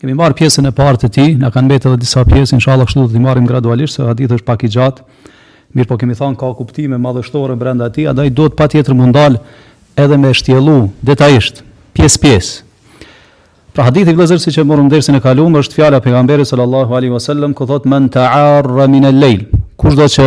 Kemi marrë pjesën e parë të tij, na kanë mbetë edhe disa pjesë, inshallah kështu do t'i marrim gradualisht, se hadithi është pak i gjatë, mirëpo kemi thanë ka kuptime madhështore brenda tij, andaj duhet patjetër mu ndalë edhe me shtjellu detajisht, pjesë pjesë. Pra hadithi vëllezër siç e morëm dersin e kalum është fjala e pejgamberit sallallahu alaihi wasallam ku thotë men ta'arre min al-lail. Kushdo që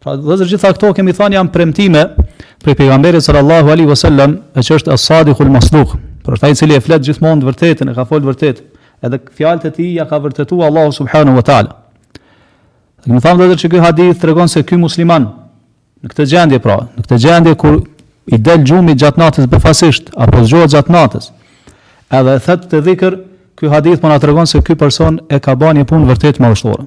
Pra, vëllezër gjitha këto kemi thënë janë premtime prej pejgamberit sallallahu alaihi wasallam, e që është as-sadiqul masduq. Pra ai i cili e flet gjithmonë të vërtetën, e ka fol vërtet. Edhe fjalët e tij ja ka vërtetuar Allahu subhanahu wa taala. Kemi thënë edhe se ky hadith tregon se ky musliman në këtë gjendje pra, në këtë gjendje kur i del gjumi gjatë natës befasisht apo zgjohet gjatë natës. Edhe thotë këtë dhikr, ky hadith po na tregon se ky person e ka bën një punë vërtet madhështore.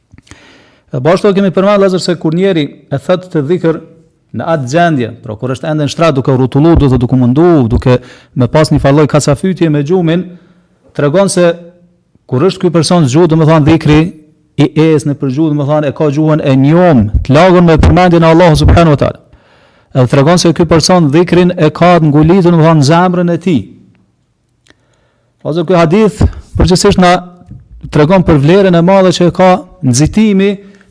E po ashtu kemi përmend, vëllezër, se kur njeri e thotë këtë dhikër në atë gjendje, pra kur është ende në shtratë duke u rrotullu, duke, duke u mundu, duke me pas një farë lloj kacafytje me gjumin, tregon se kur është ky person zgju, domethënë dhikri, i esë në përgju, domethënë e ka gjuhën e njom, të lagun me përmendjen e Allahut subhanahu wa ta'la. Edhe tregon se ky person dhikrin e ka të ngulitur, domethënë në zemrën e tij, Ose ky hadith përgjithsisht na tregon për vlerën e madhe që ka nxitimi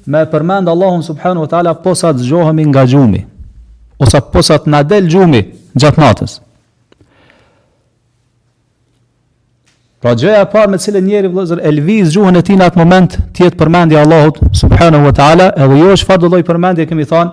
me përmend Allahun subhanahu wa taala posa të zgjohemi nga gjumi ose posa të na del gjumi gjatë natës. Pra gjëja e parë me cilën njeri vëllazër e lviz gjuhën e tij në atë moment të jetë përmendja e Allahut subhanahu wa taala, edhe jo çfarëdo lloj përmendje kemi thënë,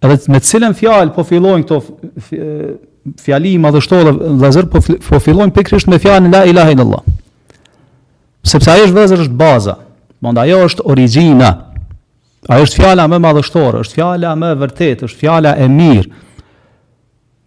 Edhe me cilën fjalë po fillojnë këto fjali madhështore vëllazër po po fillojnë pikërisht me fjalën la ilaha illallah. Sepse ajo është vëllazër është baza. Domethënë ajo është origjina. Ajo është fjala më madhështore, është fjala më e vërtetë, është fjala e mirë.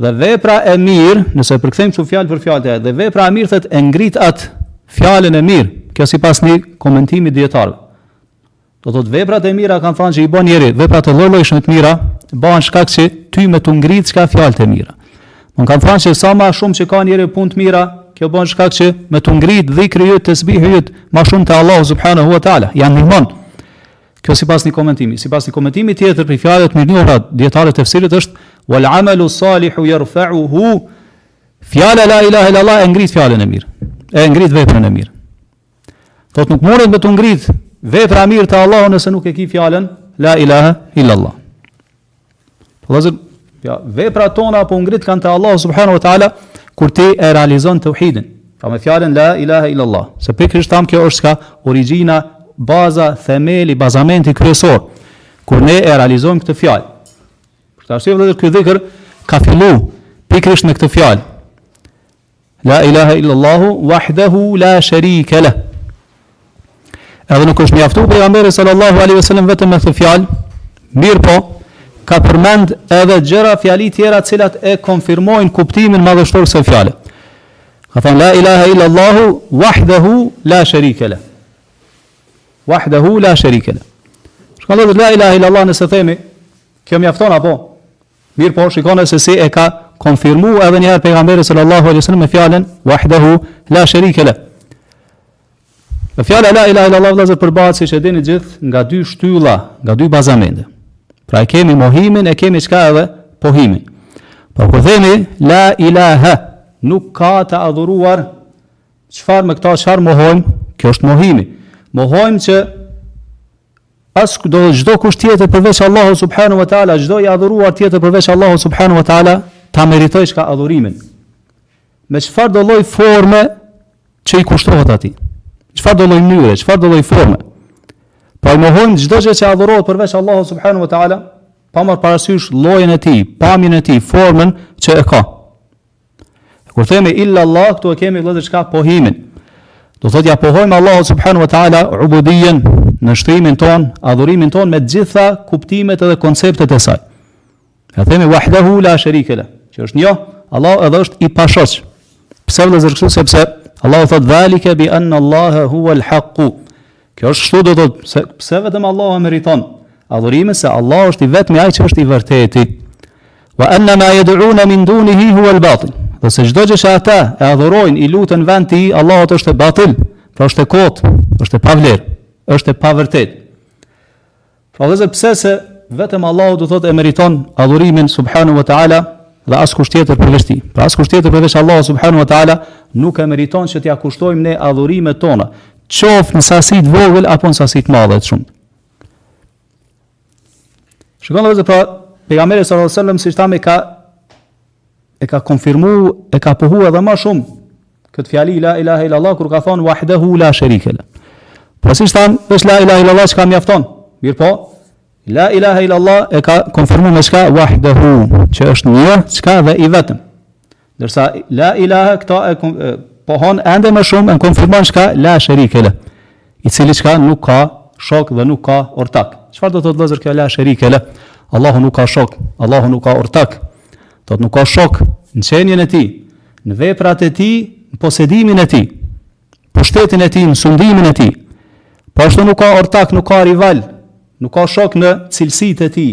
Dhe vepra e mirë, nëse e përkthejmë këtu fjalë për fjalë dhe vepra e mirë thotë e ngrit atë fjalën e mirë. Kjo sipas një komentimi dietar. Do thotë veprat e mira kanë thënë që i bën njeri, veprat e lloj-llojshme të mira bëhen shkak që ty me t'u ngrit çka fjalët e mira. Domethënë kanë thënë që sa më shumë që ka njeri punë të mira, kjo bën shkak që me t'u ngrit dhikri yt tesbihet më shumë te Allahu subhanahu wa taala. Ja ndihmon. Kjo sipas një komentimi, sipas një komentimi tjetër prej fjalëve mirënjohura dijetarëve të tefsirit është wal amalu salihu yarfa'uhu fjala la ilaha illa allah e ngrit fjalën e mirë, e ngrit veprën e mirë. Thot nuk mundet me t'u ngrit vepra e mirë te Allahu nëse nuk e ke fjalën la ilaha illa allah. Vëllazër, ja, veprat tona po u ngritkan te Allahu subhanahu wa taala kur ti e realizon tauhidin. Pra me fjalën la ilaha illa Allah. Se pikërisht thamë kjo është çka origjina, baza, themeli, bazamenti kryesor. Kur ne e realizojmë këtë fjalë. Për këtë arsye vëllazër ky dhikr ka filluar pikërisht me këtë fjalë. La ilaha illallahu wahdahu la sharika lah. Edhe nuk është mjaftuar pejgamberi sallallahu alaihi wasallam vetëm me këtë fjalë, mirëpo ka përmend edhe gjëra fjali tjera cilat e konfirmojnë kuptimin madhështor kësaj fjale. Ka thënë la ilaha illa Allahu wahdahu la sharika la. Wahdahu la sharika la. Çka la ilaha illa Allah nëse themi, kjo mjafton apo? Mirëpo shikone se si e ka konfirmuar edhe një herë pejgamberi sallallahu alaihi wasallam me fjalën wahdahu la sharika la. Fjala la ilaha illallah vëllezër përbahet siç e dini gjithë nga dy shtylla, nga dy bazamente. Pra e kemi mohimin, e kemi çka edhe pohimin. Pra kur themi la ilaha nuk ka të adhuruar çfarë me këta çfarë mohojmë? Kjo është mohimi. Mohojmë që As çdo kush tjetër përveç Allahut subhanahu wa taala, çdo i adhuruar tjetër përveç Allahut subhanahu wa taala, ta meritojë çka adhurimin. Me çfarëdo lloj forme që i kushtohet atij, çfarëdo lloj mënyre, çfarëdo lloj forme. Pra i mohojmë çdo gjë që adhurohet përveç Allahut subhanahu wa taala, pa marrë parasysh llojin e tij, pamjen e tij, formën që e ka. Kur themi illa Allah, këtu e kemi vëllezër çka pohimin. Do thotë ia pohojmë Allahut subhanahu wa taala ubudijen, nënshtrimin tonë, adhurimin tonë me të gjitha kuptimet edhe konceptet e saj. Kur themi wahdahu la sharika la, që është një Allahu edhe është i pashoq. Pse vëllezër kështu sepse Allahu thotë zalika bi anna Allah huwa al-haq. Kjo është kështu do thotë pse vetëm Allahu e meriton adhurimin se Allahu është i vetmi ai që është i vërteti. Wa anna ma yad'una min dunihi huwa al-batil. Dhe se çdo gjë që ata e adhurojnë, i luten në vend të tij, Allahut, është e batil, pra është e kotë, është e pavlerë, është e pavërtetë. Pra vëllezër pse, se vetëm Allahu do thotë e meriton adhurimin subhanahu wa taala dhe askush tjetër përveç tij. Pra askush tjetër përveç Allahut subhanahu wa taala nuk e meriton që t'ia kushtojmë ne adhurimet tona, qoftë në sasi të vogël apo në sasi të madhe të shumtë. Shikoni vëllezër pra pejgamberi sallallahu alajhi wasallam siç thamë e ka e ka konfirmu, e ka pohu edhe ma shumë, këtë fjali la ilaha ila Allah, kur ka thonë wahdehu la sherikele. Pra siç thamë, është la ilaha ila Allah çka mjafton, mirëpo, la ilaha ila Allah e ka konfirmu me çka wahdehu, që është një, çka dhe i vetëm. Ndërsa la ilaha këta e pohon ende më shumë, e konfirmon çka la sherikele. i cili çka nuk ka shok dhe nuk ka ortak. Çfarë do të thotë vëllezër kjo la sherikele? Allahu nuk ka shok, Allahu nuk ka ortak. Do thotë nuk ka shok në qenien e tij, në veprat e tij, në posedimin e tij, pushtetin e tij, në sundimin e tij. Po ashtu nuk ka ortak, nuk ka rival, nuk ka shok në cilësitë e tij.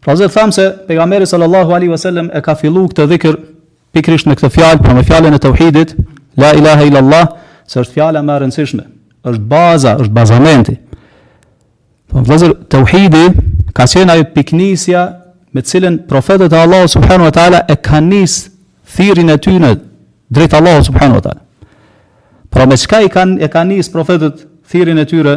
Pra vëllezër thamë se pejgamberi sallallahu alaihi wasallam e ka fillu këtë dhikr pikrisht me këtë fjalë, pra me fjalën e tauhidit, la ilaha illa allah, se është fjala më e rëndësishme, është baza, është bazamenti. Po vëllezër tauhidi ka qenë ajo piknisja me të cilën profetët e Allahut subhanahu wa taala e kanë nis thirrin e tyre drejt Allahut subhanahu wa taala. Pra me çka i kanë e kanë nis profetët thirrin e tyre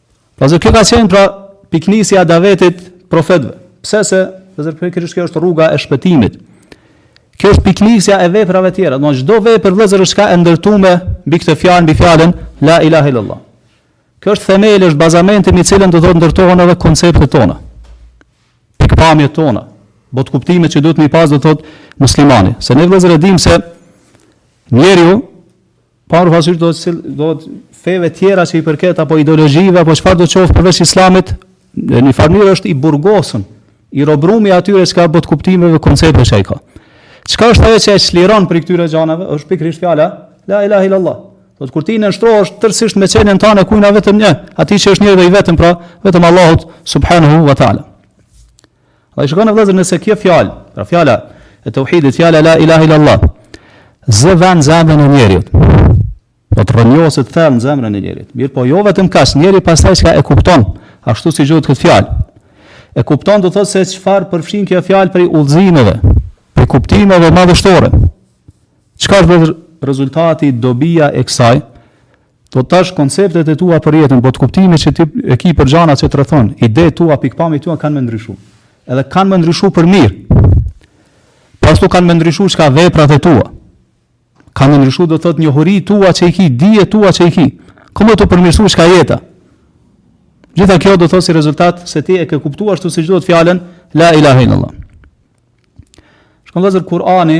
Pra vëllezër kjo ka qenë pra piknisja e davetit profetve. Pse se, do të thotë kjo është rruga e shpëtimit. Kjo është piknisja e veprave tjera. Do të thotë çdo vepër vëllezër çka e ndërtume mbi këtë fjalë, mbi fjalën, la ilah illallah. Kjo është themeli, është bazamenti mbi të cilën do të ndërtohen edhe konceptet tona. Pikpamjet tona. Botëkuptimet që duhet mi pas do të thotë muslimani. Se ne vëllezër e dim se njeriu, Pavarësisht do të thotë feve tjera që i përket apo ideologjive apo çfarë do të qoftë përveç islamit, në një farë mënyrë është i burgosur, i robrum i atyre çka botëkuptimeve koncepteve që ai ka. Çka është ajo që e çliron prej këtyre gjanave? Është pikërisht fjala la ilaha illallah. Do të thotë kur ti nënshtrohesh tërësisht me qenien tande kujna vetëm një, atij që është njëri dhe i vetëm pra, vetëm Allahut subhanahu wa taala. Dhe shikoni vëllezër nëse kjo fjalë, pra fjala e teuhidit, fjala la ilaha illa Allah, zë vend në zemrën e njerit, do të rrënjoset thellë në zemrën e njerit. Mirëpo, jo vetëm kaq, njeri pastaj çka e kupton, ashtu siç duhet këtë fjalë. E kupton do thotë se çfarë përfshin kjo fjalë prej udhëzimeve, prej kuptimeve madhështore. Çka është vëllezër rezultati dobia e kësaj? Thotë tash konceptet e tua për jetën, botëkuptimi që ti e ki për gjanat që të rrethon, idetë tua, pikëpamjet tua kanë me ndryshu. Edhe kanë me ndryshu për mirë. Po ashtu kanë me ndryshu çka veprat e tua. Kanë me ndryshu do të thotë njohuritë tua që i ki, dijet tua që i ki. Ka me t'u përmirësu çka jeta. Gjitha kjo do të thotë si rezultat se ti e ke kuptuar ashtu siç duhet fjalën la ilaha illallah. Shikoni vëllezër Kur'ani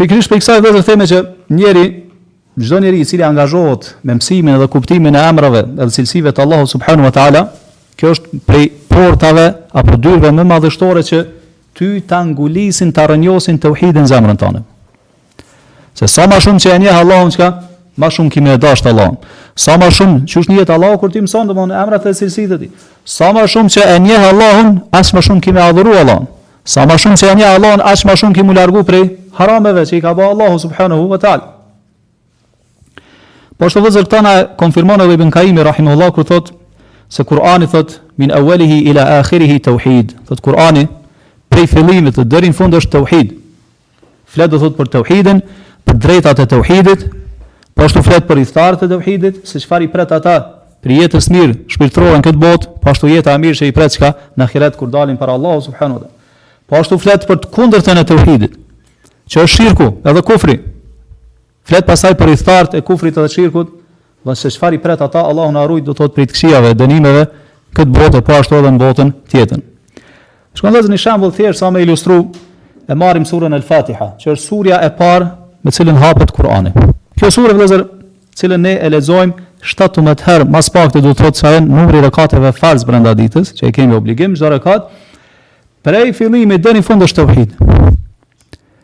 Pikërisht prej kësaj vëllezër theme që njeri, çdo njeri i cili angazhohet me mësimin dhe kuptimin e emrave dhe cilësive të Allahu Subhanu wa Ta'ala, kjo është prej portave apo dyrve më madhështore që ty ta ngulisin ta rrënjosin teuhidin në zemrën tande. Se sa ma shumë që e njeh Allahun çka, ma shumë ki me e dashtë Allahun. Sa ma shumë që e njeh Allahun kur ti mëson domethënë emrat dhe cilësitë e tij. Sa ma shumë që e njeh Allahun, aq ma shumë ki me adhuru Allahun. Sa ma shumë që e njeh Allahun, aq ma shumë ki mu largu prej harameve që i ka ba Allahu subhanahu wa ta'ala. Po ashtu vëllezër këtë na e konfirmon edhe Ibn Kaimi rahimahullah kur thot se Kur'ani thot min awwalihi ila akhirih tauhid. Thot Kur'ani prej fillimit e deri në fund është tauhid. Flet do thotë për teuhidin, për drejtat e teuhidit, po ashtu flet për ithtarët e teuhidit, se çfarë i pret ata prej jetës së mirë shpirtërore në këtë botë, po ashtu jeta e mirë që i pret çka në ahiret kur dalin para Allahut subhanahu wa taala. Po ashtu flet për të kundërtën e teuhidit, që është shirku, edhe kufri. Flet pastaj për ithtarët e kufrit dhe shirkut, dhe se çfarë i pret ata, Allahu na rujt, do të thotë prej të këqijave e dënimeve këtë botë po ashtu edhe në botën tjetër. Shikoni vëllezër një shembull thjesht sa me ilustru e marrim surën El-Fatiha, që është surja e parë me cilën hapet Kurani. Kjo sure vëllezër, cilën ne e lexojmë 17 herë, më së pakti do të thotë sa janë numri rekateve farz brenda ditës, që e kemi obligim çdo rekat, prej fillimi deri në fund është teuhid.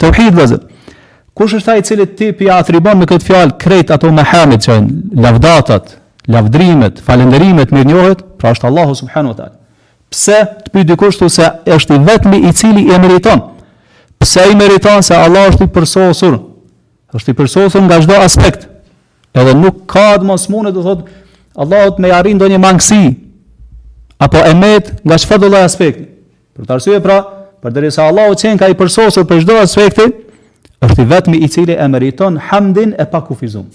Teuhid vëllezër, kush është ai të cilit ti p'ja atribon me këtë fjalë krejt ato mehamid që janë, lavdatat, lavdrimet, falenderimet, mirënjohjet, pra është Allahu subhanehu wa ta'ala. Pse të pyt dikush thuj se është i vetëmi i cili i meriton? Pse i meriton se Allah është i përsosur? është i përsosur nga çdo aspekt. Edhe nuk ka asnjë mundësi do të thotë, Allahut me ia arrit ndonjë mangësi, apo e metë nga çfarëdo lloj aspekti. Për këtë arsye pra, përderisa Allahu qenka i përsosur prej çdo aspekti, është i vetmi i cili e meriton hamdin e pakufizum.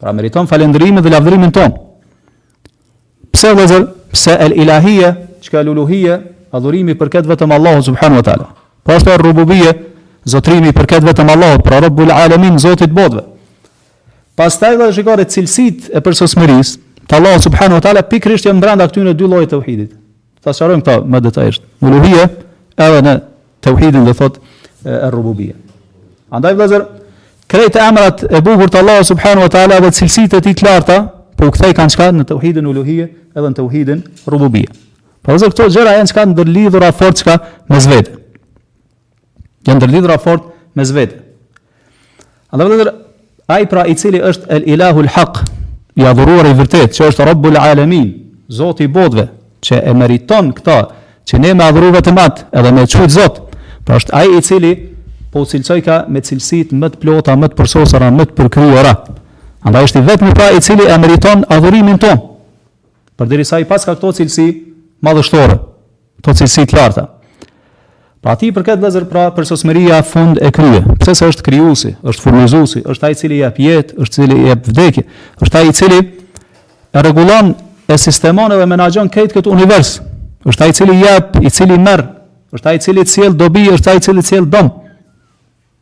Pra meriton falendrimin dhe lavdrimin tonë. Pse vëllezër, se el ilahije, çka el uluhije, adhurimi i përket vetëm Allahut subhanehu wa ta'la. Po ashtu er rububije, zotrimi i përket vetëm Allahut, pra rabbul alemin, zotit të botëve. Pastaj nëse shikon cilësitë e përsosmërisë të Allahut subhanehu wa ta'la pikrisht janë brenda këtyne dy llojeve të teuhidit. Ta sqarojmë këta më detajisht. Në uluhije edhe në teuhidin do thotë er rububije. Andaj vëllezër, krejt emrat e bukur të Allahut subhanahu wa taala dhe cilësitë e tij të larta, po u kthejkan çka në teuhidin uluhije edhe në teuhidin rububije. Pra vëllezër, këto gjëra janë çka të ndërlidhura fort çka mes vete. Janë të ndërlidhura fort mes vete. Andaj vëllezër, ai pra i cili është el ilahul hak, i adhuruar i vërtet, që është Rabbul Alamin, Zoti i botëve, që e meriton këta, që ne me e adhuru vetëm atë, edhe me e qujtë Zot, pra është ai i cili po u cilësojka me cilësitë më të plota, më të përsosura, më të përkryera. Andaj është i vetmi pra i cili e meriton adhurimin tonë. Përderisa i paska këto cilësi madhështore, këto cilësi të larta. Pra atij i përket vëllezër pra përsosmëria fund e krye. Pse se është krijuesi, është furnizuesi, është ai i cili jep jetë, është ai i cili jep vdekje, është ai i cili e rregullon, e sistemon dhe menaxhon këtë këtë univers. Është ai i cili jep, i cili merr, është ai i cili sjell dobi, është ai i cili sjell dëm.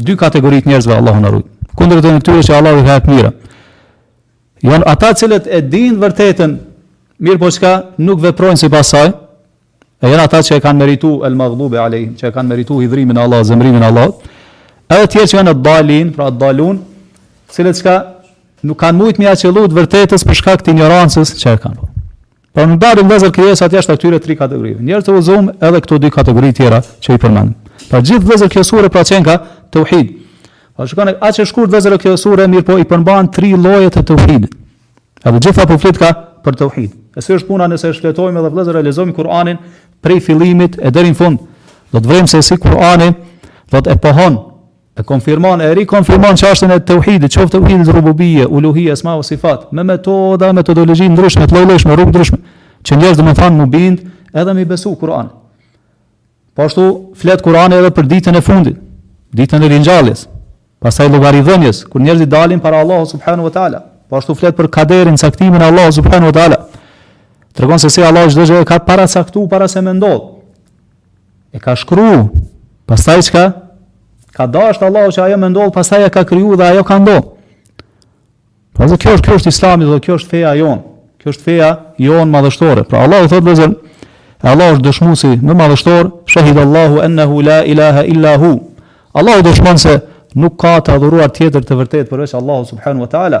Dy kategori të njerëzve Allahu na rujt. Kundërta e atyre që Allahu i ka të mira. Jan ata cilët e dinë të vërtetën, mirëpo çka nuk veprojnë sipas saj. E janë ata që e kanë meritu el maghdubi alehim, që e kanë meritu hidhrimin e Allahut, zemrimin e Allahut. Edhe tjerë që janë ed-dalin, pra ed-dalun, cilët çka nuk kanë mujt me ja qëllu të vërtetës për shkak të injorancës që e kanë. Pra nuk dalin vëllezër krijesat jashtë këtyre tri kategorive. Njerëz të udhëzum edhe këto dy kategori tjera që i përmend. Pra gjithë, vëllezër, kjo sure pra qenka tauhid. Po shikoni aq e shkurt vëllezër kjo sure mirëpo i përmban tri llojet e tauhidit. Edhe gjitha po fletka për tauhid. E si është puna nëse e shfletojmë edhe vëllezër e lexojmë Kur'anin prej fillimit e deri në fund. Do të vërejmë se si Kur'ani domethënë e pohon E konfirmon e rikonfirmon çështën e tauhidit, qoftë tauhidit rububie, uluhie, asma wa sifat, me metoda, metodologji të ndryshme, të lloj-llojshme, rrugë të ndryshme, që njerëzit domethënë m'u bind edhe me besu Kur'an. Po ashtu flet Kur'ani edhe për ditën e fundit, ditën e ringjalljes, pastaj llogaridhënies, kur njerëzit dalin para Allahut subhanahu wa taala. Po ashtu flet për kaderin, caktimin e Allahut subhanahu wa taala. Tregon se si Allahu çdo gjë e ka paracaktuar para se me ndodh. E ka shkru, pastaj çka, ka dasht Allahu që ajo me ndodhë, pastaj e ka kriju dhe ajo ka ndodhë. Pra dhe kjo është, kjo është islami dhe kjo është feja jonë, kjo është feja jonë madhështore. Pra Allahu thotë vëllezër, e Allahu është dëshmuesi më madhështor, shahid Allahu ennehu la ilaha illa hu. Allahu dëshmon se nuk ka të adhuruar tjetër të vërtet përveç Allahu subhanu wa ta'ala.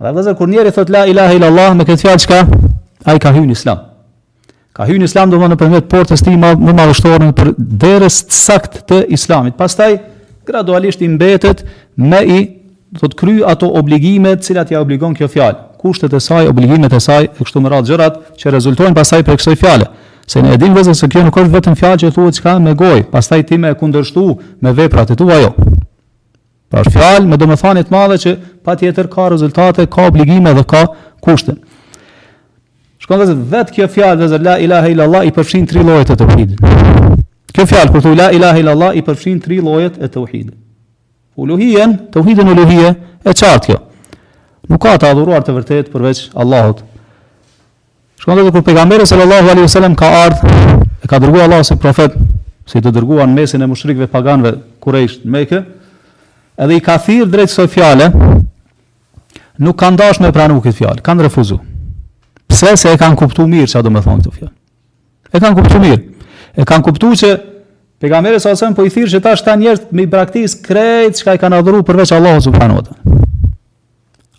Dhe vëllezër, kur njeri thot la ilahe ila Allah, me këtë fjalë çka, ai ka hy në islam. Ka hy në islam domethënë përmes portës tij ma, më madhështorën prej derës të sakt të islamit. Pastaj, gradualisht i mbetet me i domethënë kry ato obligimet cilat ja obligon kjo fjalë. Kushtet e saj, obligimet e saj, e kështu me radhë gjërat që rezultojnë pastaj prej kësaj fjale. Se ne e dim vëllezër se kjo nuk është vetëm fjalë që thuhet çka me gojë, pastaj ti me kundërshtu me veprat e tua jo. Pra është fjalë me domethënie të madhe që patjetër ka rezultate, ka obligime dhe ka kushte. Shikoni edhe vetë kjo fjalë vetë la ilaha illa Allah i përfshin tri llojet e tauhidit. Kjo fjalë kur thua la ilaha illa Allah i përfshin tri llojet e tauhidit. Uluhien, tauhidin uluhie e qartë kjo. Nuk ka të adhuruar të vërtetë përveç Allahut. Shikoni edhe kur pejgamberi sallallahu alaihi wasallam ka ardh, e ka dërguar Allahu si profet, si të dërguar në mesin e mushrikëve paganëve kurajsh në Mekë, edhe i ka thirr drejt kësaj fjale, nuk kanë dashur me pranu këtë fjalë, kanë refuzuar. Pse se e kanë kuptuar mirë çfarë do të thonë këto fjalë. E kanë kuptuar mirë. E kanë kuptuar se pejgamberi sallallahu alaihi wasallam po i thirr që tash këta njerëz me i braktis krejt çka i kanë adhuruar përveç Allahut subhanuhu te.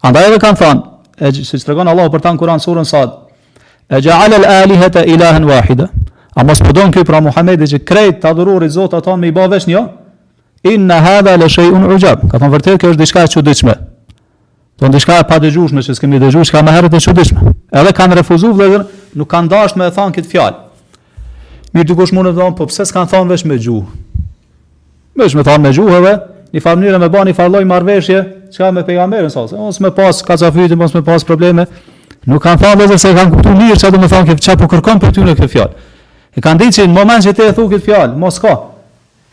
Andaj edhe kanë thënë, e siç tregon Allahu për ta në Kur'an suren Sad, e ja'al al-alihata ilahan wahida. A mos po don ky pra Muhamedi që krejt të adhuruarit, zotat me i bë veç një? Inna hadha la shay'un ujab. Kanë thënë vërtet kjo është diçka e çuditshme. Domethënë diçka e padëgjueshme që s'kemi dëgjuar, çka më herët e çuditshme. Edhe kanë refuzuar vëllazër, nuk kanë dashur me e thënë këtë fjalë. Mirë dikush mund të thotë, po pse s'e kanë thonë veç me gjuhë? Veç me thonë me gjuhë edhe, një farë mënyre me ba nifar lloj marrëveshje, çka me pejgamberin, sa, se mos me pas kacafytje, mos me pas probleme, nuk kanë thonë vëllezër se e kanë kuptu mirë çka do me thonë këtë që po kërkon prej tyre në këtë fjalë. E kanë ditë që në moment që ti e thu këtë fjallë, ma s'ka,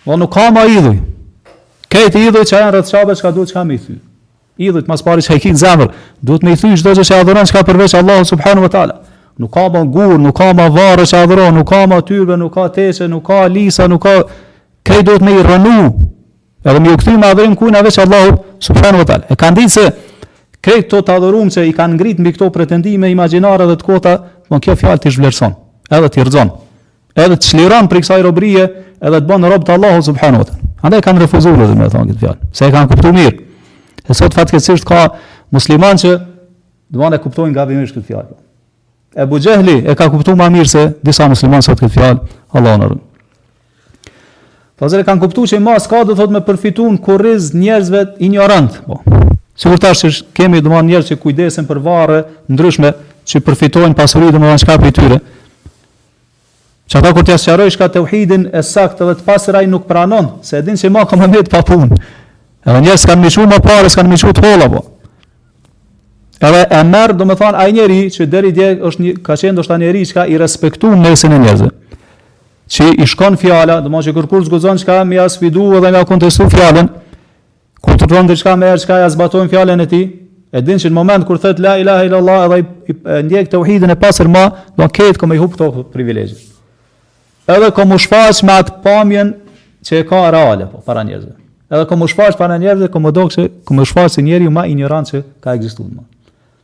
dhe nuk ka ma idhuj, krejt idhujt që janë rreth Qabes çka duhet çka me i thy. Idhujt ma s'pari që i ki në zemër, duhet me i thy çdo gjë që adhuron çka përveç Allahut subhanahu wa ta'ala. Nuk ka ma gurë, nuk ka ma varr që adhuron, nuk ka ma tyrbe, nuk ka teqe, nuk ka lisa, nuk ka... Krejt duhet me i rrënu, edhe me iu kthy me adhurim kujna veç Allahut subhanahu wa ta'ala. E kanë ditë se krejt këta të adhurum që i kanë ngrit mbi këto pretendime imagjinare dhe të kota, më po kjo fjalë t'i zhvlerëson, edhe t'i rrëzon. Edhe të çliron prej kësaj robërie, edhe të bën rob të Allahut subhanahu wa taala. Andaj kanë refuzuar edhe me thon këtë fjalë. Se e kanë kuptuar mirë. E sot fatkeqësisht ka musliman që dhe e kuptojnë gabimisht këtë fjalë. Ebu Xhehli e ka kuptuar më mirë se disa musliman sot këtë fjalë, Allahu na ruajt. Po vëllezër kanë kuptu që ma s'ka do thot me përfitu në kurriz njerëzve injorantë. Po. Sikur tash që kemi domethënë njerëz që kujdesen për varre të ndryshme që përfitojnë pasuri domethënë çka prej tyre. Që ata kur t'ia sqarojsh çka teuhidin e saktë dhe të pastër ai nuk pranon, se e din që ma ka me metë pa punë. Edhe njerëzit s'kanë me i çu më pare, s'kanë me i çu të holla, po. Edhe e merr, do me thonë, ai njeri që deri dje është një, ka qenë ndoshta njeri çka i respektu në mesin e njerëzve. Që i shkon fjala, domethënë që kërkush s'guxon çka me ia sfidu edhe me ia kontestu fjalën, Kur të thotë diçka menjëherë çka ia zbatojnë fjalën e tij, e din që në moment kur thotë la ilaha illallah edhe i, ndjek teuhidin e pastër më, domethënë ka me i hup këto privilegje. Edhe ka me u shfaq me atë pamjen që e ka reale po para njerëzve. Edhe ka me u shfaq para njerëzve, ka me u dok se ka me u shfaq si njeriu më injorant që ka ekzistuar më.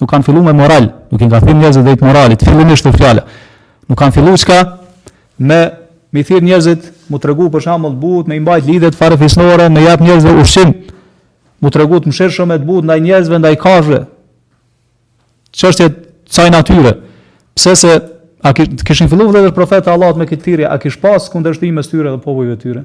Nuk kanë fillu me moral, nuk i kanë thirr njerëzit drejt moralit, fillimisht është fjala. Nuk kanë fillu çka me i thirr njerëzit, m'u tregu për shembull të butë, me i mbajt lidhjet farefisnore, me jep njerëzve ushqim, m'u tregu të mëshirshëm e të butë, ndaj njerëzve, ndaj kafshëve, çështje të kësaj natyre, pse se, a kishin fillu vëllezër profetët e Allahut me këtë thirrje, a kish pas kundërshtime mes tyre dhe popujve të tyre?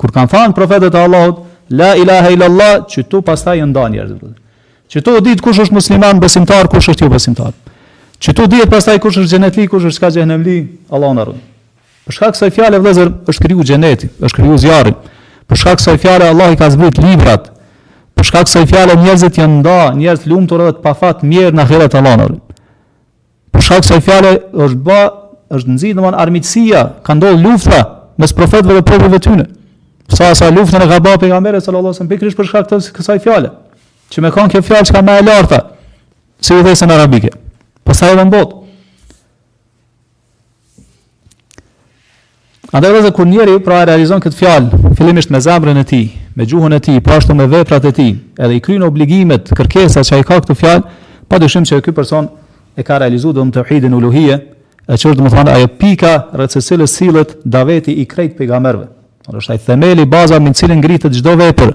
Kur kanë thënë profetët e Allahut, La ilaha illa Allah, që tu pastaj janë ndarë njerëzit. Që tu dihet kush është musliman besimtar, kush është jobesimtar. Që tu dihet pastaj kush është xhenetli, kush është ka xhehenemli, Allahu na rujt. Për shkak kësaj fjale vëllazër është kriju xheneti, është kriju zjarri. Për shkak kësaj fjale Allah i ka zbrit librat. Për shkak kësaj fjale njerëzit janë nda, njerëz t'lumtur edhe të pafat mirëpo në ahiret Allahu na rujt. Për shkak kësaj fjale është ba, është nxit domthon armiqësia, ka ndodh lufta mes profetëve dhe popujve tyne. Sa sa luftën e ka ba pejgamberi sallallahu alajhi wasallam pikërisht për shkak të kësaj fjale. Që me kan kjo fjalë që ka ma e larta, siujdhesën arabike. Pastaj edhe në botë. Andaj vllezër kur njeri pra e realizon këtë fjalë, fillimisht me zemrën e tij, me gjuhën e tij, po ashtu me veprat e tij, edhe i kryen obligimet, kërkesat që i ka kjo fjalë, padyshim se ky person e ka realizuar domethënë teuhidin uluhije, e që është me thënë ajo pika rreth së cilës sillet daveti i krejt pejgamberëve. Pra është ai themeli, baza mbi cilën ngritet çdo vepër.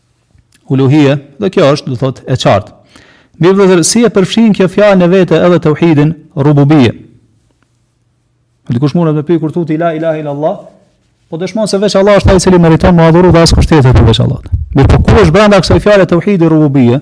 Uluhije, dhe kjo është, do thotë, e qartë. Mirë vllezër, si e përfshin kjo fjalë në vete edhe teuhidin rububije. Dikush mund të pyesë kur thu ti la ilaha ila Allah, po dëshmon se veç Allah është ai cili meriton me u adhuru dhe askush tjetër përveç Allah. Mirëpo ku është brenda kësaj fjale teuhidi rububije,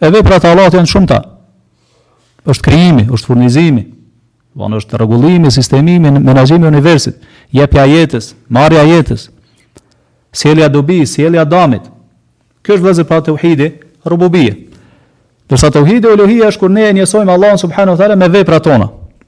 E veprat e Allahut janë të shumta. Është krijimi, është furnizimi, domethënë është rregullimi, sistemimi, menaxhimi i universit, jepja e jetës, marrja e jetës, sjellja e dobisë, sjellja e damit. Kjo është vëllezër pra teuhidi rububije. Ndërsa teuhidi uluhije është kur ne e njësojmë Allahun subhanahu wa taala me veprat tona.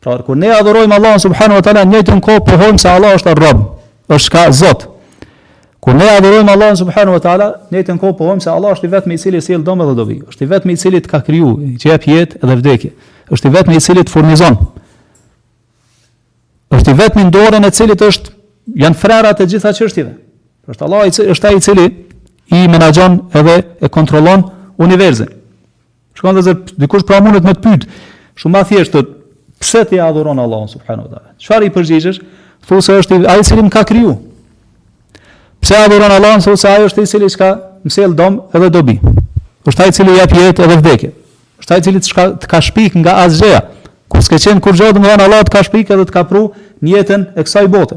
Pra kur ne adhurojmë Allahun subhanahu wa taala, në njëjtën kohë pohojmë se Allah është Rabb, është ka Zot. Kur ne adhurojmë Allahun subhanahu wa taala, në njëjtën kohë pohojmë se Allah është i vetmi i cili sjell dam dhe dobi, është i vetmi i cili të ka kriju, i jep jetë dhe vdekje, është i vetmi i cili të furnizon. Është i vetmi në dorën e cilit është janë frerat e gjitha çështjeve. Është Allah i cili është ai i cili i menaxhon edhe e kontrollon universin. Shkurt vllezër, dikush pra mundet me të pyt, shumë ma thjeshtë, pse ti adhuron Allahun subhanahu wa taala? Çfarë i përgjigjesh? Thu se është ai i cili m'ka kriju. Pse adhuron Allahun, thu se ai është i cili çka më sjell dam edhe dobi. është ai i cili jep jetë edhe vdekje. është ai i cili të, çka, të ka shpik nga asgjëja. Kur s'ke qenë kurgjo ti, me thënë Allah të ka shpik edhe të ka pru n'jetën e kësaj bote.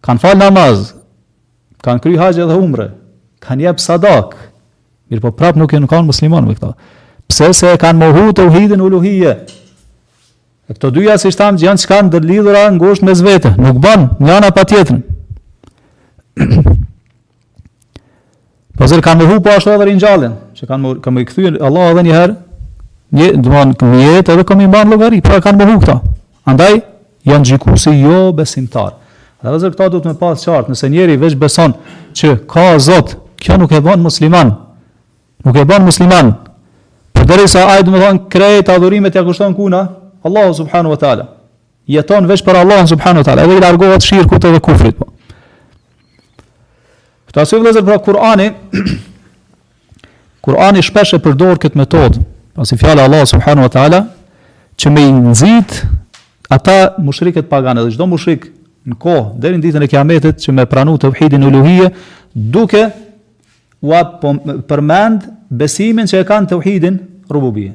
Kanë fal namaz, kanë kry haxh edhe umre, kanë jep sadaka, mirëpo prapë nuk janë kan musliman me këto. Pse, se e kanë mohu teuhidin uluhije. E këto dyja siç thamë janë çka ndërlidhura ngusht mes vete, nuk ban njana pa tjetën. Po vëllezër kanë mohu po ashtu edhe ringjalljen, që kanë mohu, ka me i kthy Allah edhe një herë një domon në jetë edhe kanë me ban llogari, pra kanë mohu këta. Andaj janë gjyku si jobesimtarë. Dhe vëllezër këta duhet me pas qartë, nëse njeri veç beson që ka Zot, kjo nuk e bën musliman. Nuk e bën musliman. Përderisa ai domon krejt adhurimet ja kushton kujna, Allahu subhanahu wa taala. jeton veç për Allahun subhanahu wa taala, edhe i largohet shirkut edhe kufrit. Po. Këto asoj vëllezër pra Kur'ani Kur'ani shpesh e përdor këtë metodë, pasi fjala Allah subhanahu wa taala që me i nxit ata mushrikët paganë, edhe çdo mushrik në kohë deri në ditën e Kiametit që me pranu teuhidin uluhije, duke u po, përmend besimin që e kanë teuhidin rububije.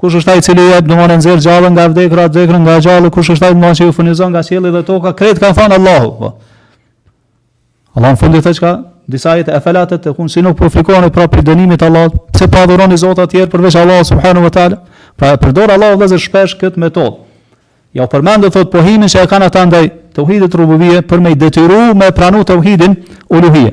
Kush është ai i cili jep domon e nxjerr gjallën nga vdekra, vdekrën nga gjalli, kush është ai domon që ju furnizon nga qielli dhe toka, krejt kanë thënë Allahu. Po. Allahu në fund thotë çka? Disa ajete efela tettekun si nuk po frikoheni pra prej dënimit të Allahut, pse po adhuroni zota të tjerë përveç Allahut subhanahu wa taala? Pra e përdor Allahu vëllezër shpesh këtë metodë. Jau përmend do të thotë pohimin që e kanë ata ndaj teuhidit rububije për me i detyru me pranu teuhidin uluhije.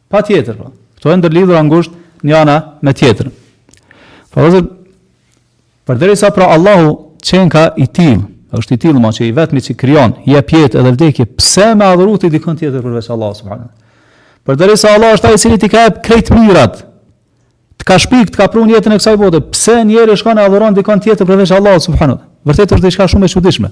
Patjetër, po. Këto janë të ndërlidhura ngushtë njëra me tjetrën. Po ose përderisa pra Allahu çenka i tillë, është i tillë më që i vetmi që krijon, i jep jetë edhe vdekje, pse me adhuru ti dikon tjetër përveç Allahut subhanahu. Përderisa Allah është ai i cili t'i ka jep krejt të mirat, të ka shpik, të ka prun në jetën e kësaj bote, pse njeri shkon e adhuron dikon tjetër përveç Allahut subhanahu. Vërtet është diçka shumë e çuditshme.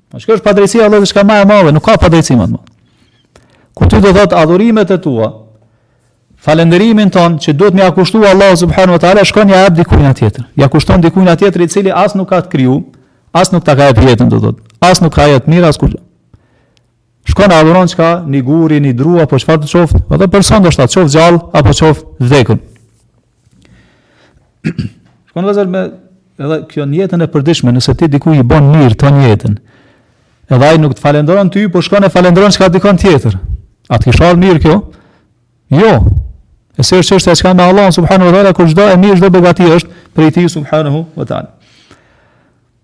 Po çka është padrejtësia Allahu është më e madhe, nuk ka padrejtësi më të madhe. Kur ti do thot adhurimet e tua, falënderimin ton që duhet me ia kushtu Allahut subhanahu wa taala shkon ja jep dikujna tjetër. Ja kushton dikujna tjetër i cili as nuk ka të kriju, as nuk ta ka jep jetën do thot. As nuk ka jep të mirë as kurrë. Shkon e adhuron çka, një guri, një dru, apo çfarë të qoftë, edhe person do thot qoftë gjallë, apo qoftë vdekun. Shkon vëllezër me, edhe kjo në jetën e përditshme, nëse ti dikujt i bon mirë ton jetën, edhe ai nuk të falendron ty, po shkon e falendron çka dikon tjetër. A të kish ardh mirë kjo? Jo. E si është çështja çka me Allahun subhanahu wa taala, kur çdo e mirë çdo begati është prej tij subhanahu wa taala.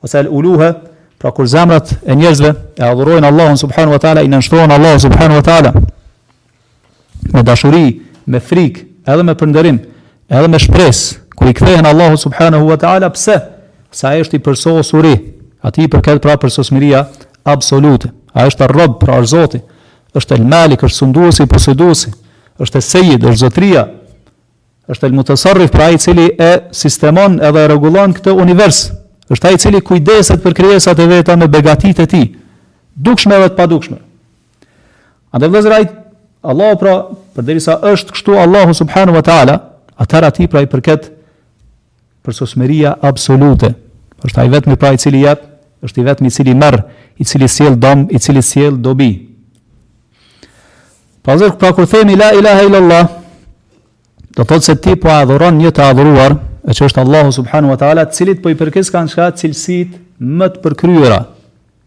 Ose el uluhe, pra kur zemrat e njerëzve e adhurojnë Allahun subhanu wa ta'ala, i nënshtrohen Allahu subhanu wa ta'ala, me dashuri, me frikë, edhe me përnderim, edhe me shpresë, kur i kthehen Allahu subhanu wa ta'ala, pse? Se ai është i përsosuri, atij i përket pra përsosmëria absolute, ai është er Rab, pra është zoti, është el malik, është sunduesi, poseduesi, është e sejid, është zotria, Është El Mutasarrif, pra ai i cili e sistemon edhe e rregullon këtë univers. Është ai i cili kujdeset për krijesat e veta me begatitë e tij, dukshme edhe të padukshme. Andaj vëllezër ai Allahu pra, përderisa është kështu Allahu subhanahu wa taala, atëherë atij pra i përket Përsosmëria absolute. Është i vetmi pra i cili jep, është i vetmi i cili merr, i cili sjell dëm, i cili sjell dobi. Vëllezër, pra kur themi la ilaha illallah, do thotë se ti po adhuron një të adhuruar, e që është Allahu subhanu wa ta'ala, të cilit po i përkitkan çka cilësitë më të përkryera,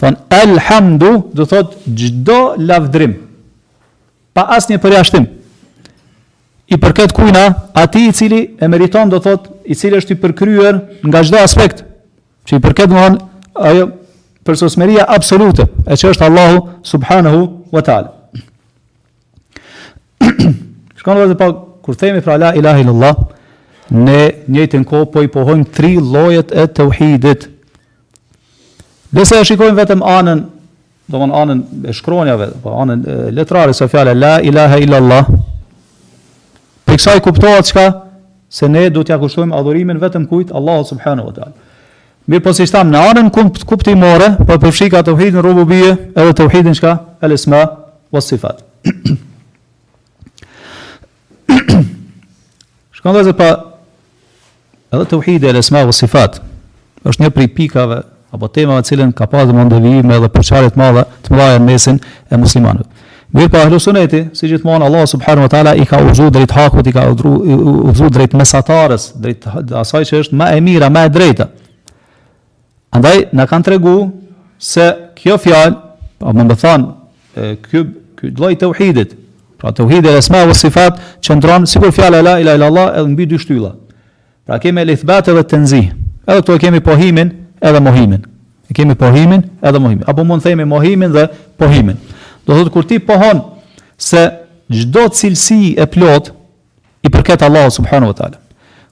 Thonë elhamdu do thotë çdo lavdrim pa asnjë përjashtim. I përket kujna, atij i cili e meriton do thotë, i cili është i përkryer nga çdo aspekt. Që i përket domthon ajo përsosmëria absolute, e që është Allahu subhanahu wa taala. Shkon dhe pa, kur themi pra la ilahe illallah, në njëjtën kohë po i pohojmë tri llojet e teuhidit. Nëse e shikojmë vetëm anën, domethënë anën e shkronjave, apo anën letrare se fjala, la ilahe illallah, prej kësaj kuptohet çka, se ne duhet t'ja kushtojmë adhurimin vetëm kujt, Allahu subhanu wa ta'ala. Mirëpo siç thamë, në anën kuptimore, po e përfshika tauhidin rububije edhe tauhidin çka? El esma was sifat. Shkon vëzë pa edhe tauhidi el esma was sifat. Është një prej pikave apo temave në të cilën ka pasur devijime edhe përçarje të madhe të mëdha në mesin e muslimanëve. Mirëpo, ahlu suneti, si gjithmonë Allah subhanu wa ta'ala i ka uzu drejt hakut, i ka uzu drejt mesatares, drejt asaj që është ma e mira, ma e drejta. Andaj, na kanë tregu se kjo fjalë, apo më mirë me thanë, kjo, kjo lloj teuhidit, pra teuhidi el esma ve sifat, qëndron sikur fjala la ilaha illallah, edhe mbi dy shtylla. Pra e kemi el ithbat edhe tenzih. Edhe këtu e kemi pohimin edhe mohimin. E kemi pohimin edhe mohimin. Apo mund të themi mohimin dhe pohimin. Do thotë kur ti pohon se çdo cilësi e plotë i përket Allahut subhanahu wa taala.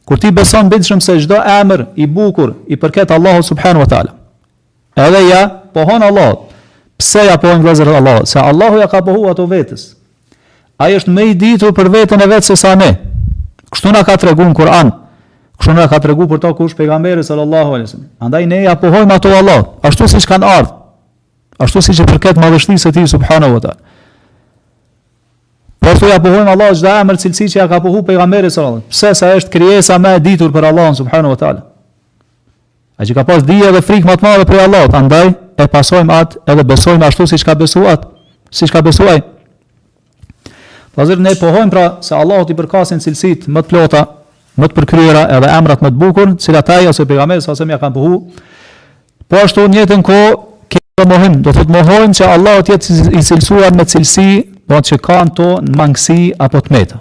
Kur ti beson bindshëm se çdo emër i bukur i përket Allahut subhanahu wa taala. Edhe ja pohon Allahut. Pse ja pohon vëllezër Allahut? Se Allahu ja ka pohu ato vetes. Ai është më i ditur për veten e vet se sa ne. Kështu na ka treguar Kur'ani. Kështu na ka treguar për to kush pejgamberi sallallahu alaihi wasallam. Andaj ne ja pohojmë ato Allahut, ashtu siç kanë ardhur. Ashtu siç i përket madhështisë së tij subhanahu wa taala. Po ja pohojmë Allahut çdo emër cilësi që ja ka pohu pejgamberi sallallahu alaihi wasallam. Pse se është krijesa më e ditur për Allahun subhanahu wa taala. Ai që ka pas dije edhe frikë më të madhe prej Allahut, andaj e pasojmë atë edhe besojmë ashtu siç ka besuar atë, siç ka besuar ai. Pra vëllezër ne pohojmë pra se Allahut i përkasin cilësitë më të plota, më të përkryera edhe emrat më të bukur, të cilat ai ose pejgamberi i kanë pohu. Po ashtu në njëjtën kohë kemi mohim, do thotë mohojmë se Allahu të jetë i cilësuar me cilësi, do thotë që kanë domethënë mangësi apo të meta.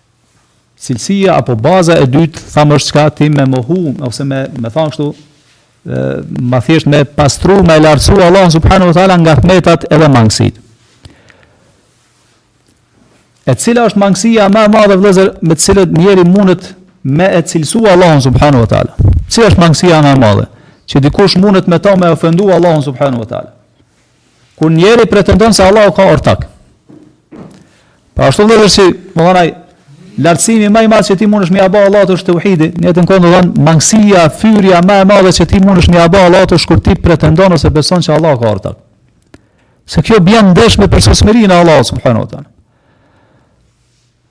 Cilësia apo baza e dytë, thamë është çka ti me mohu, ose me, me thanë kështu, ma thjesht me pastru, me lartësu Allah subhanu wa ta'ala nga të metat edhe mangësit. E cila është mangësia ma e madhe vllezër me të cilën njeri mundet me e cilësu Allah subhanu wa ta'ala. Cila është mangësia ma ma dhe? Që dikush mundet me ta me ofendu Allahun subhanu wa ta'ala. Kur njeri pretendon se Allahu ka ortak. Po ashtu vëllezër si, me thanë, lartësimi ma i madh që ti mundesh me ia bë Allahut është teuhidi. Në njëjtën kohë domethanë mangësia, fyerja ma e madhe që ti mundesh me ia bë Allahut është kur ti pretendon ose beson se Allahu ka ortak. Se kjo bjen ndesh me përsosmërinë e Allahut subhanahu wa teala.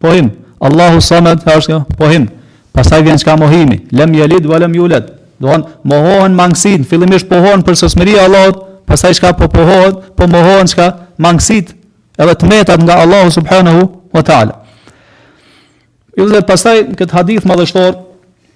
Pohim, Allahu Samed, çfarë është kjo? Pohim. Pastaj vjen çka mohimi, lem yalid wa lem yulad. Domethanë mohohen mangësit, fillimisht pohohet përsosmëria e Allahut, pastaj çka po pohohen, po mohohen çka mangësit, edhe të metat nga Allahu subhanahu wa taala. Ju dhe pastaj këtë hadith madhështor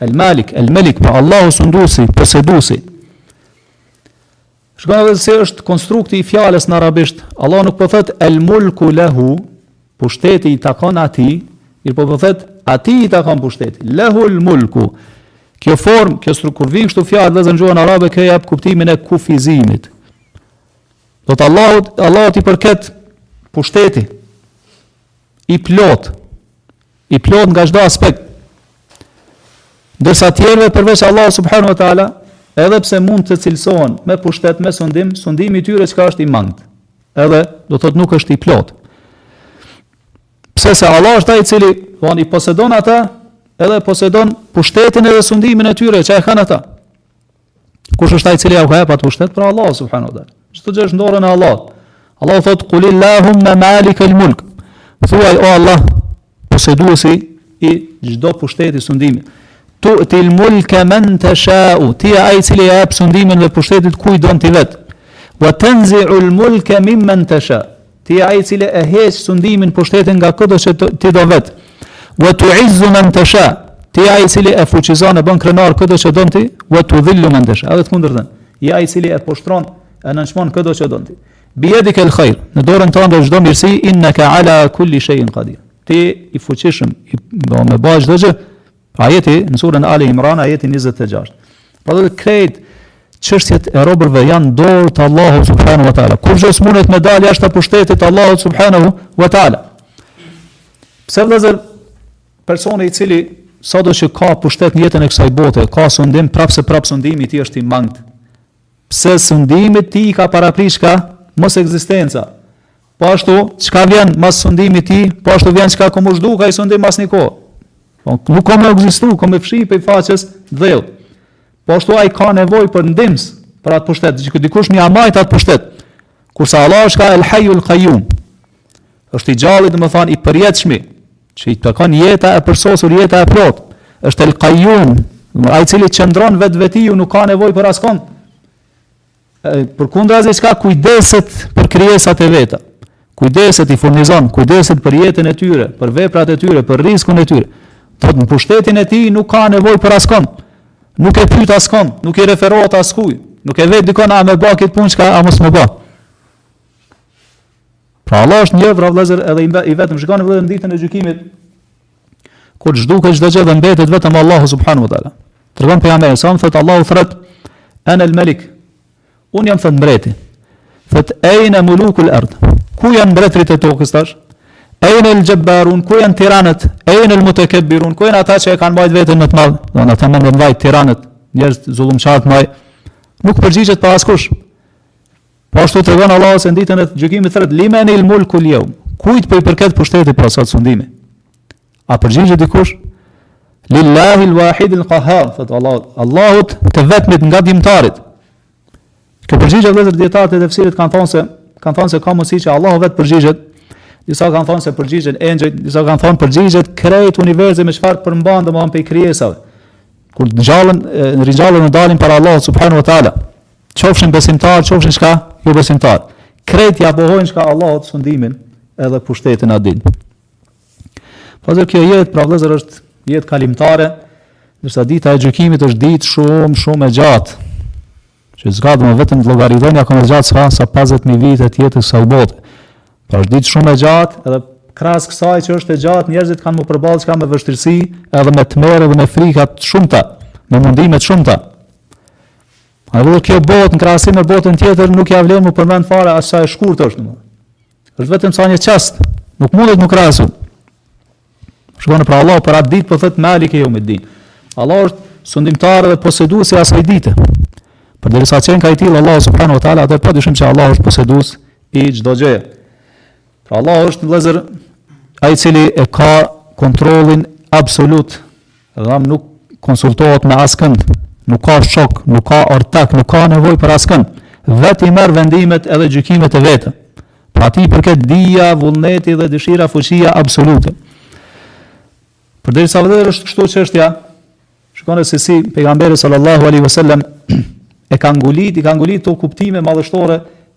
El Malik, El Malik, pra Allahu sundusi, posedusi. Shikoni se si është konstrukti i fjalës në arabisht, Allahu nuk po thët El Mulku Lehu, pushteti i takon atij, mirëpo po thët atij i takon pushteti, Lehu El Mulku. Kjo formë, kjo stru, kur vinë kështu fjalët, vllezër, në gjuhën arabe, kjo jep kuptimin e kufizimit. Do thotë Allahut, Allahut i përket pushteti, i plotë, i plotë nga çdo aspekt. Ndërsa tjerëve përveç Allahu subhanahu wa taala, edhe pse mund të cilësohen me pushtet, me sundim, sundimi i tyre çka është i mangët. Edhe do thotë nuk është i plotë. Pse? Se Allah është ai i cili domethanë i posedon ata, edhe posedon pushtetin edhe sundimin e tyre që e kanë ata. Kush është ai i cili jau ka jep atë pushtet? Pra Allah subhanahu wa taala? Çdo gjë është në dorën e Allahut. Allahu thot qul illahumma malik al mulk. Thuaj o Allah, poseduesi i çdo pushteti sundimi. Tu ti al mulk man tasha, ti je ai i cili ja jep sundimin dhe pushtetin kujt don ti vet. Wa tanzi'u al mulk mimman tasha. Ti je ai i cili e heq sundimin, pushtetin nga këdo që ti do vet. Wa tu'izzu man tasha. Ti je ai i cili e fuqizon e bën krenar këdo që don ti, wa tudhillu man tasha. Edhe të kundërtën. Je ai i cili e poshtron e nënçmon këdo që don ti. Bi yadika al-khair. Në dorën tënde është çdo mirësi, innaka ala kulli shay'in qadir. Ti je i fuqishëm, do me bë çdo gjë, Ajeti në surën Ali Imran, ajeti 26. Pra domethënë krejt çështjet e robërve janë në dorë të Allahut subhanahu wa taala. Kurrgjo s'mundet me dalë jashtë pushtetit të Allahut subhanahu wa taala. Pse vëllazër personi i cili sado që ka pushtet në jetën e kësaj bote, ka sundim prapëseprapë sundimi i tij është i mangët. Pse sundimit të tij i ka parapri çka mosekzistenca. Po ashtu, çka vjen mas sundimit tij, po ashtu vjen çka ka me u zhduk ai sundim mas një kohe. Po, nuk ka me ekzistu, ka me u fshi prej faqes dheut. Po ashtu, ai ka nevojë për ndihmës, për atë pushtet, që dikush me ia majt atë pushtet. Kurse Allahu është çka el haju el kajum, është i gjalli, domethënë, i përjetshmi, që i takon jeta e përsosur, jeta e plotë, është el kajum, ai i cili qëndron vetvetiu, nuk ka nevojë për askon, Përkundrazi çka kujdeset për krijesat e veta. Kujdeset i furnizon, kujdeset për jetën e tyre, për veprat e tyre, për rrizkun e tyre. Domethënë në pushtetin e tij nuk ka nevojë për askon. Nuk e pyet askon, nuk i referohet askujt. Nuk e vet dikon a me ba këtë punë çka a mos me ba. Pra Allahu është një pra vëllezër edhe i vetëm shikoni vëllezër në ditën e gjykimit Kur zhduket çdo gjë dhe mbetet vetëm Allahu subhanahu wa taala. Tregon pejgamberi sa thot Allahu thret an al malik. Un jam thot mbreti. Thot ayna mulukul ard. Ku janë mbretërit e tokës tash? Ayna al jabbarun, ku janë tiranët? Ayna al mutakabbirun, ku janë ata që e kanë mbajt veten në të madh? Domethënë mendjemëdhenjtë tiranët, njerëzit zullumqarë më. Nuk përgjigjet pra askush. Po ashtu tregon Allahu se në ditën e gjykimit thërret limen il mulku al yawm. Kujt po i përket pushteti pra sot sundimi? A përgjigjet dikush? Lillahi al-wahid al-qahhar, thot Allahu, Allahut të vetmit ngadhënjimtarit. Kjo përgjigje vëllezër dietarët e tefsirit kanë thënë se kanë thënë se ka mundësi që Allahu vetë përgjigjet. Disa kanë thënë se përgjigjen engjëjt, disa kanë thënë përgjigjet krejt universi me çfarë përmban domthon pe krijesave. Kur ngjallen, ringjallen e dalin para Allahut subhanahu wa taala. qofshin besimtarë, qofshin çka, jo besimtarë. Krejt ia pohojnë çka Allahut sundimin edhe pushtetin at ditë. Po domethënë kjo jetë, pra vllezër është jetë kalimtare, ndërsa dita e gjykimit është ditë shumë, shumë e gjatë, që zgjat domethënë vetëm llogaridhënia ka me zgjatë sa, sa 50.000 vite të jetës së kësaj bote. Pra është ditë shumë e gjatë, edhe krahas kësaj që është e gjatë, njerëzit kanë me u përballë çka me vështirësi, edhe me tmerr edhe me frika të shumta, me mundime të shumta. E domethënë kjo botë në krahasim me botën tjetër nuk ia vlen me u përmend fare aq sa e shkurtër është. Është vetëm sa një çast, nuk mundet me u krahasu. Shikoni pra Allahu për atë ditë po thot Maliki Yewmiddin. Allahu është sundimtar dhe posedues i asaj dite. Përderisa qenka i tillë Allahu subhanahu wa ta'ala, atëherë pa dyshim që Allahu është posedues i çdo gjëje. Pra Allah është vëllazër ai i cili e ka kontrollin absolut dhe am nuk konsultohet me askënd, nuk ka shok, nuk ka ortak, nuk ka nevojë për askënd. Vetë i merr vendimet edhe gjykimet e veta. Pra atij i përket dija, vullneti dhe dëshira fuqia absolute. Përderisa vëllezër është kështu që është ja, shikone se si pejgamberi sallallahu alaihi wasallam e ka ngulit, i ka ngulit këto kuptime madhështore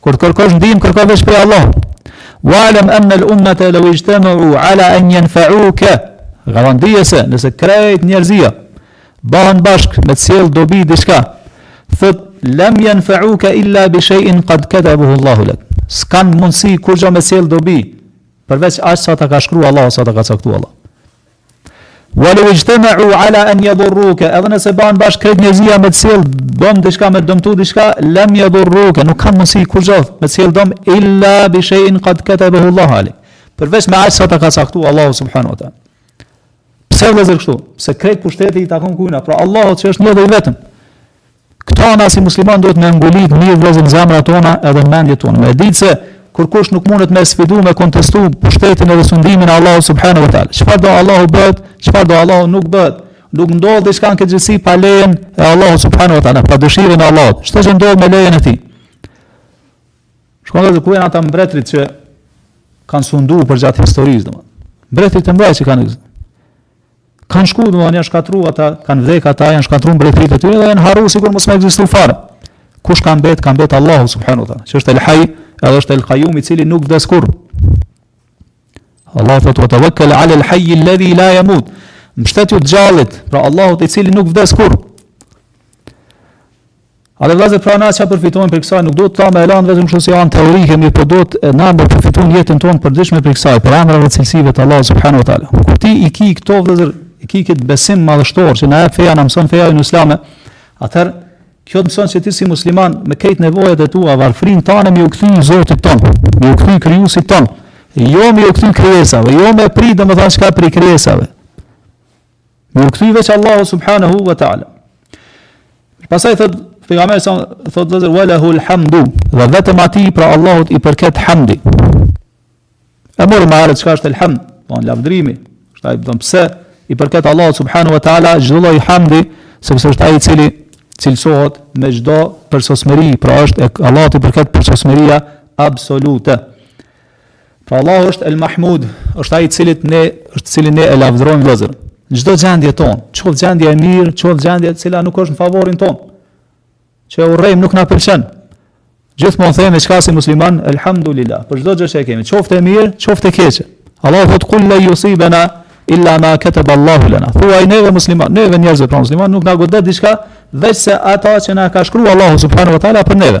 Kur të kërkosh ndihmë, kërko veç prej Allahut. Wa'lam anna al-ummata law ijtama'u 'ala an yanfa'uka. Gjegjësisht dije se nëse krejt njerëzia bëhen bashk me të sjell dobi diçka, thot lam yanfa'uka illa bi shay'in qad katabahu Allahu lak. S'kan mundsi kurrë me sjell dobi përveç asaj sa ta ka shkruar Allahu, sa ta ka caktuar Allahu. Walau ijtama'u ala an yadurruka, edhe nëse bëhen bashk krejt njerëzia me të sjell dom diçka me të dëmtu diçka, lam yadurruka, nuk kanë mundësi kurrë me të sjell dom illa bi shay'in qad katabahu Allahu alayk. Përveç me aq sa ta ka caktuar Allahu subhanahu wa taala. Pse vllezër kështu? Se krejt pushteti i takon kujna, pra Allahut që është një dhe i vetëm. Këta na si musliman duhet me ngulit mirë vllezër në zemra tona edhe mendje tona. Me ditë se kërkush nuk mundet me sfidu me kontestu pushtetin edhe sundimin e Allahut subhanahu wa taala. Çfarë do Allahu bëhet, çfarë s'do Allahu nuk bëhet. Nuk ndodh diçka në këtë gjithësi pa lejen e Allahut subhanahu wa taala, pa dëshirën e Allahut. Çdo gjë ndodh me lejen e tij. Shikon edhe ku janë ata mbretrit që kanë sunduar përgjatë historisë, domethënë. Mbretrit e mëdhenj që kanë Kan shku, do të thonë janë shkatru ata, kanë vdek ata, janë shkatru mbretërit e tyre dhe janë harruar sikur mos me ekzistu fare. Kush ka mbet, ka mbet Allahu subhanahu wa taala. Që është El Hayy, edhe është El Qayyum i cili nuk vdes kurrë. Allahu thotë tawakkal ala El Hayy alladhi la yamut. Mbështetju të gjallit, pra Allahu i cili nuk vdes kurrë. A dhe vëllazër pra na çfarë përfitojmë prej kësaj, nuk do ta me e lan vetëm kështu si anë teorike, mirëpo dona me përfitu në jetën tonë të përditshme prej kësaj, prej emrave dhe cilësive të Allahut subhanahu wa taala. Kur ti i ki këto vëllazër, i ki këtë besim madhështor që na jep feja, na mëson feja në Islam, atëherë kjo të mëson se ti si musliman me krejt nevojat e tua, varfrin tane me iu kthy Zotit ton, me iu kthy krijuesit ton. Jo me iu kthy krijesave, jo me prit domethënë diçka prej krijesave. Me iu kthy veç Allahut subhanahu wa ta'ala. Pastaj thot, pejgamberi sa thot vllezër, wa lahu alhamdu, dhe vetëm atij pra Allahut i përket hamdi. E morëm ma herët çka është alhamd, pra lavdërimi, është ajë bëdhëm pëse, i përket Allahut subhanahu wa ta'ala, çdo lloj hamdi, sepse është ai i cili cilësohet me çdo përsosmeri, pra është e Allahut i përket përsosmeria absolute. Pra Allahu është El Mahmud, është ai i cili ne është cilin ne e lavdërojmë vëllazër. Çdo gjendje tonë, qoftë gjendje e mirë, qoftë gjendje e cila nuk është në favorin tonë, që e urrejmë nuk na pëlqen. Gjithmonë themi çka si musliman, elhamdulillah, për çdo gjë që kemi, qoftë e mirë, qoftë e keqe. Allahu thot kul la yusibana illa ma kataba Allahu lana. Thuaj neve musliman, neve njerëzve pra musliman nuk na godet diçka veçse ata që na ka shkruar Allahu subhanahu wa taala për neve.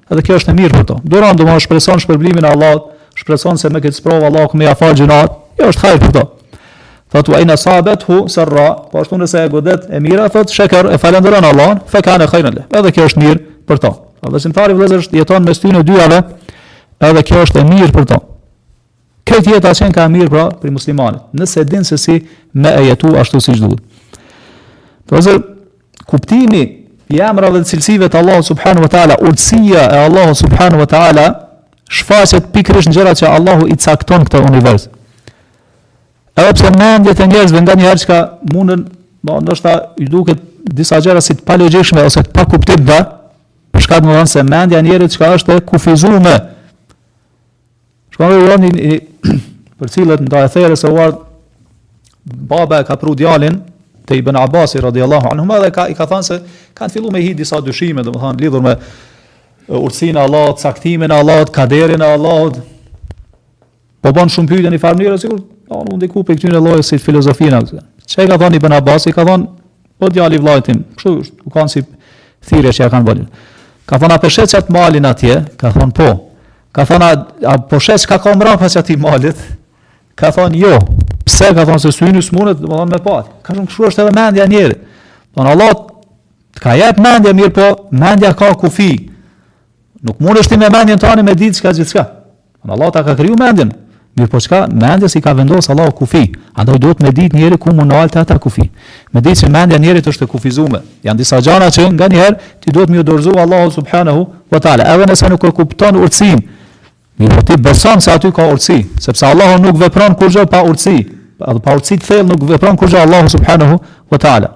Edhe kjo është e mirë për to. Duron domethënë shpreson shpërblimin e Allahut, shpreson se me këtë sprovë Allahu me ia fal gjunat. Kjo është hajër për to. Thot wa in asabathu sarra, po ashtu nëse e godet e mira, thot sheker e falënderon Allahun, fa kana khairan le. Edhe kjo është mirë për to. Besimtari vëllezër jeton mes këtyne dyjave, edhe kjo është e mirë për to. Kjo jetë asht shenjë e mirë pra për muslimanin, nëse din se si me e jetu ashtu si duhet. Pra vllazër, kuptimi i emrave dhe cilësive të Allahu subhanu wa ta'ala, urtësia e Allahu subhanu wa ta'ala, shfaqet pikërisht në gjëra që Allahu i cakton në këtë univers. Edhe pse mendjet e njerëzve nganjëherë çka munden, ndoshta i duken disa gjëra si të palogjikshme ose të pakuptimta, për shkak se mendja e njerit çka është e kufizuar Ka një rast i për cilin ndoshta e keni dëgjuar, baba e ka pru djalin te Ibn Abasi, radiallahu anhuma, dhe ka, i ka thanë se kanë fillu me hi disa dyshime, domethanë, lidhur me urtësinë e Allahut, caktimin e Allahut, kaderin e Allahut, po ban shumë pyetje në njëfarë mënyre, sigurt, asht ndiku prej këtyre llojeve si filozofia, i ka thanë Ibn Abasi, ka thanë, o djali i vllait tim, kështu është, u kanë si thirrje që ja kanë bënë. Ka thanë, a po e sheh qat malin atje, ka thanë, po, Ka thonë, a, a po sheh çka ka mrapa qatij malit? Ka thonë, jo, pse ka thonë se syni s'munet, domethonë me pa. Ka thonë kështu është edhe mendja e njerit. Thon, Allahu ta ka jep mendjen mirë, po mendja ka kufi. Nuk mundesh ti me mendjen tane me ditë qka gjithë qka. Thonë, Allah ta ka krijue mendjen. Mirëpo çka mendjes i ka vendosë Allahu kufi, andaj duhet me ditë njeri ku m'u nalë te ata kufij. Me ditë se mendja e njerit është e kufizume. Janë disa gjana që nganjëherë ti duhet me ju dorëzu Allahut subhanehu ve teala, edhe nëse nuk e kupton urtësinë. Mirëpo ti beson se aty ka urtësi, sepse Allahu nuk vepron kurrë pa urtësi. Edhe pa urtësi të thellë nuk vepron kurrë Allahu subhanehu ve teala.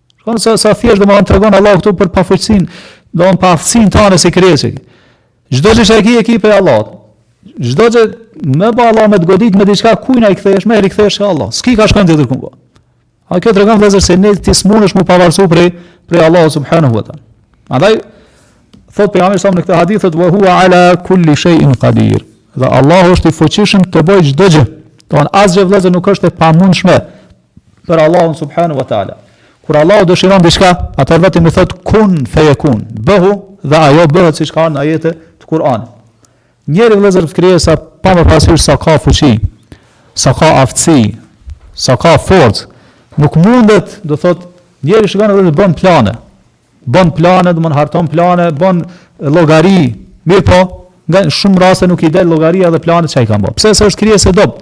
Shko sa sa thjesht domethënë tregon Allahu këtu për pafuqësinë, domethënë paaftësinë tënde si krijesë. Çdo gjë që e ke e ke prej Allahut. Çdo gjë më pa Allah me të godit me diçka kujna i kthehesh, m'i kthehesh ka Allahu. S'ki ka shkon tjetër kund. A kjo tregon vllazër se ne ti s'munesh mu pavarësu prej prej Allahut subhanahu wa taala. Andaj thot pejgamberi sa në këtë hadith thot wa huwa ala kulli shay'in qadir. Dhe Allah është i fuqishëm të bëjë çdo gjë. Don asgjë vllazër nuk është e pamundshme për Allahun subhanahu wa taala. Kur Allahu dëshiron diçka, atëherë vetëm i thot kun feyekun, bëhu dhe ajo bëhet siç ka ardhur në ajete të Kur'anit. Njeriu vëllezër krijesa pa marrë parasysh sa ka fuqi, sa ka aftësi, sa ka forcë, nuk mundet, do thot, njeri shkon edhe bën plane. Bën plane, do thot harton plane, bën llogari, mirëpo, në shumë raste nuk i del llogaria dhe planet që ai ka bërë. Pse? Se është krijesë e dobët.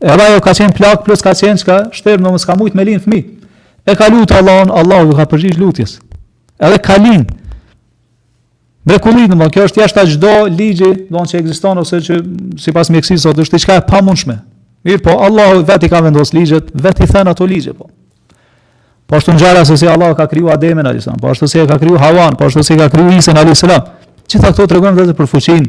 Edhe ajo ka qenë plakë plus ka qenë çka shterp dmth s'ka mujt me lin fëmijë. E ka lutë Allahun, Allahu iu ka përgjigj lutjes. Edhe ka lin. Mrekulli dmth kjo është jashtë çdo ligji dmth që ekziston ose që sipas mjekësisë sot është diçka e pamundshme. Mirëpo, Allahu vetë i ka vendos ligjet, vetë i then ato ligje po. Po ashtu ngjarja se si Allahu ka kriju Ademin alayhis salam, po ashtu si e ka kriju Hawan, po ashtu si ka kriju Isa alayhis salam. Gjithë këto tregojnë vetë për fuqinë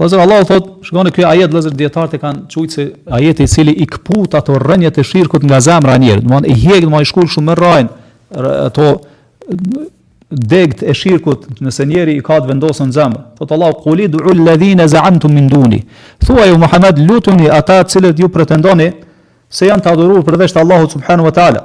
Vllezër Allahu thot, shikoni ky ajet vllezër dijetarët e kanë qujtë si ajet i cili i këput ato rrënjët e shirkut nga zemra e njerit, i hjek dmth i shkul shumë me rrajë, ato degët e shirkut nëse njeri i ka të vendosne në zemër. Thot Allahu, kulid'u ledhine zeamtum min duni. Thuaju Muhammed, lutuni ata cilët ju pretendoni se janë të adhurur përveç Allahut subhanahu wa ta'ala.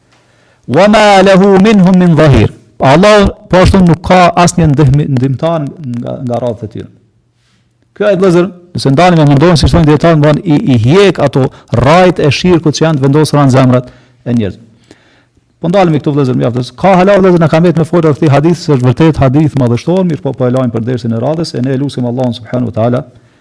Wa ma lahu minhum min dhahir. Pra Allahu po ashtu nuk ka asnjë ndihmtar nga nga radhët e tyre. Ky ajet vllezër, nëse ndalemi e mendojmë si thonë dijetarët dmth i, i hjek ato rrajt e shirkut që janë vendosur në zemrat e njerëzve. Po ndalemi këtu vëllezër mjaft. Ka hala vëllezër na ka mbet me fol rreth hadithit se është vërtet hadith madhështor, mirëpo po e lajm për dersin e radhës e ne lusim Allahun subhanahu wa taala